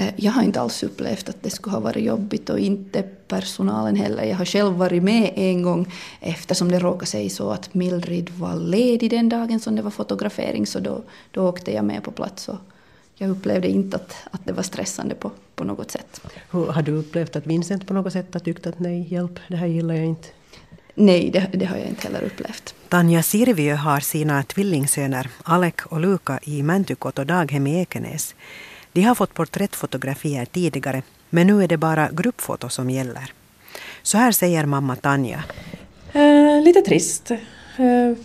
Eh, jag har inte alls upplevt att det skulle ha varit jobbigt och inte personalen heller. Jag har själv varit med en gång eftersom det råkade sig så att Mildred var ledig den dagen som det var fotografering så då, då åkte jag med på plats. Och jag upplevde inte att, att det var stressande på, på något sätt. Hur, har du upplevt att Vincent på något sätt har tyckt att nej, hjälp, det här gillar jag inte? Nej, det, det, har jag inte heller upplevt. Tanja Sirviö har sina tvillingsöner Alek och Luka i Mäntykoto daghem i Ekenäs. De har fått porträttfotografier tidigare, men nu är det bara gruppfoto som gäller. Så här säger mamma Tanja. Eh, lite trist. Eh,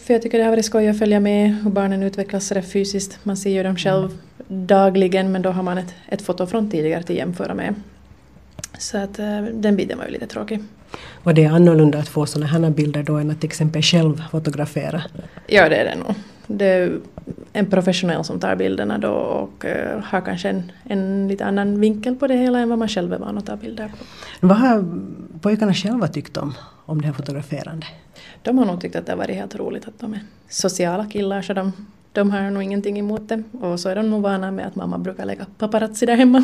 för jag tycker det har varit skoj att följa med hur barnen utvecklas sådär fysiskt. Man ser ju dem själv dagligen men då har man ett, ett foto från tidigare att jämföra med. Så att eh, den biten var ju lite tråkig. Och det är annorlunda att få sådana här bilder då än att till exempel själv fotografera? Ja det är det nog. Det är en professionell som tar bilderna då och uh, har kanske en, en lite annan vinkel på det hela än vad man själv är van att ta bilder på. Vad har pojkarna själva tyckt om, om det här fotograferandet? De har nog tyckt att det har varit helt roligt att de är sociala killar så de de har nog ingenting emot det och så är de nog vana med att mamma brukar lägga paparazzi där hemma.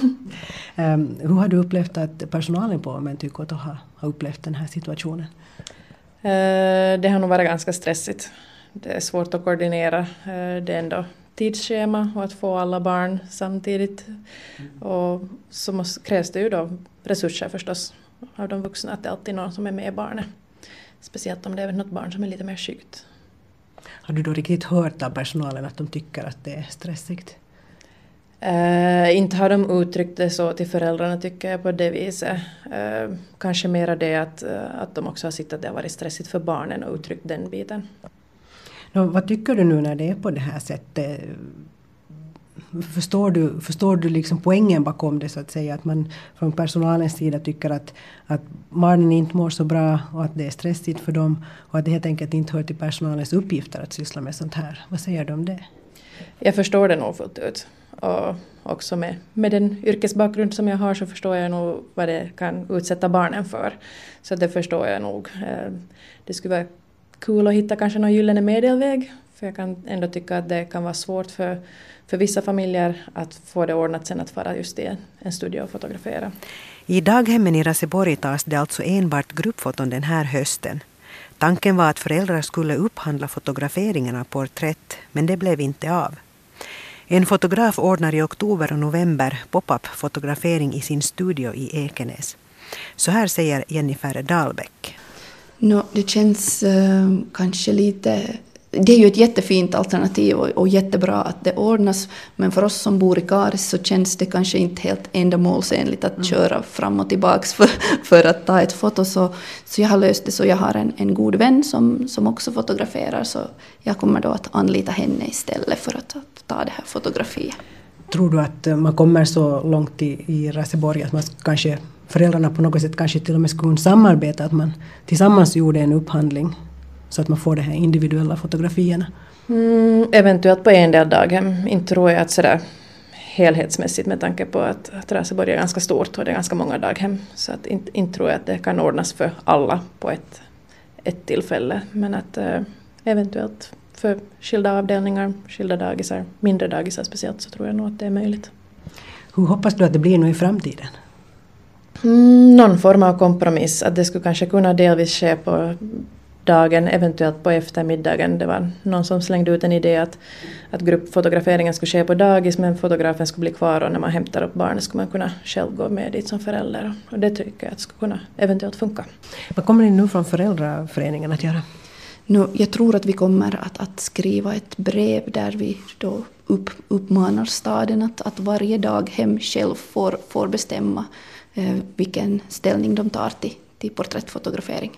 Um, hur har du upplevt att personalen på Mentykoto har, har upplevt den här situationen? Uh, det har nog varit ganska stressigt. Det är svårt att koordinera. Uh, det är ändå tidsschema och att få alla barn samtidigt. Mm. Och så måste, krävs det ju då resurser förstås av de vuxna, att det är alltid någon som är med barnet. Speciellt om det är något barn som är lite mer skyggt. Har du då riktigt hört av personalen att de tycker att det är stressigt? Uh, inte har de uttryckt det så till föräldrarna tycker jag på det viset. Uh, kanske mera det att, uh, att de också har sett att det har varit stressigt för barnen och uttryckt den biten. No, vad tycker du nu när det är på det här sättet? Förstår du, förstår du liksom poängen bakom det så att säga? Att man från personalens sida tycker att, att barnen inte mår så bra och att det är stressigt för dem och att det helt enkelt inte hör till personalens uppgifter att syssla med sånt här. Vad säger du om det? Jag förstår det nog fullt ut. Och också med, med den yrkesbakgrund som jag har så förstår jag nog vad det kan utsätta barnen för. Så det förstår jag nog. Eh, det skulle vara kul att hitta kanske någon gyllene medelväg. För jag kan ändå tycka att det kan vara svårt för för vissa familjer att få det ordnat sen att fara just i en studio och fotografera. I daghemmen i Raseborg tas det alltså enbart gruppfoton den här hösten. Tanken var att föräldrar skulle upphandla fotograferingen av porträtt, men det blev inte av. En fotograf ordnar i oktober och november pop-up fotografering i sin studio i Ekenäs. Så här säger Jennifer Dahlbäck. No, det känns uh, kanske lite det är ju ett jättefint alternativ och, och, jättebra att det ordnas, men för oss som bor i Karis så känns det kanske inte helt ändamålsenligt att mm. köra fram och tillbaka för, för att ta ett foto. Så, så jag har löst det så jag har en, en god vän som, som också fotograferar, så jag kommer då att anlita henne istället för att, att ta det här fotografiet. Tror du att man kommer så långt i, i Raseborg att man kanske föräldrarna på något sätt kanske till och med skulle samarbeta, att man tillsammans gjorde en upphandling så att man får de här individuella fotografierna? Mm, eventuellt på en del daghem. Inte tror jag att sådär helhetsmässigt med tanke på att, att Raseborg är ganska stort och det är ganska många daghem. Så att inte, inte tror jag att det kan ordnas för alla på ett, ett tillfälle. Men att eh, eventuellt för skilda avdelningar, skilda dagisar, mindre dagisar speciellt så tror jag nog att det är möjligt. Hur hoppas du att det blir nu i framtiden? Mm, någon form av kompromiss, att det skulle kanske kunna delvis ske på dagen, eventuellt på eftermiddagen. Det var någon som slängde ut en idé att, att gruppfotograferingen skulle ske på dagis men fotografen skulle bli kvar och när man hämtar upp barnet skulle man kunna själv gå med dit som förälder. Och det tycker jag att skulle kunna eventuellt funka. Vad kommer ni nu från föräldraföreningen att göra? No, jag tror att vi kommer att, att skriva ett brev där vi då upp, uppmanar staden att, att varje daghem själv får, får bestämma Eh, vilken ställning de tar till, till porträttfotografering.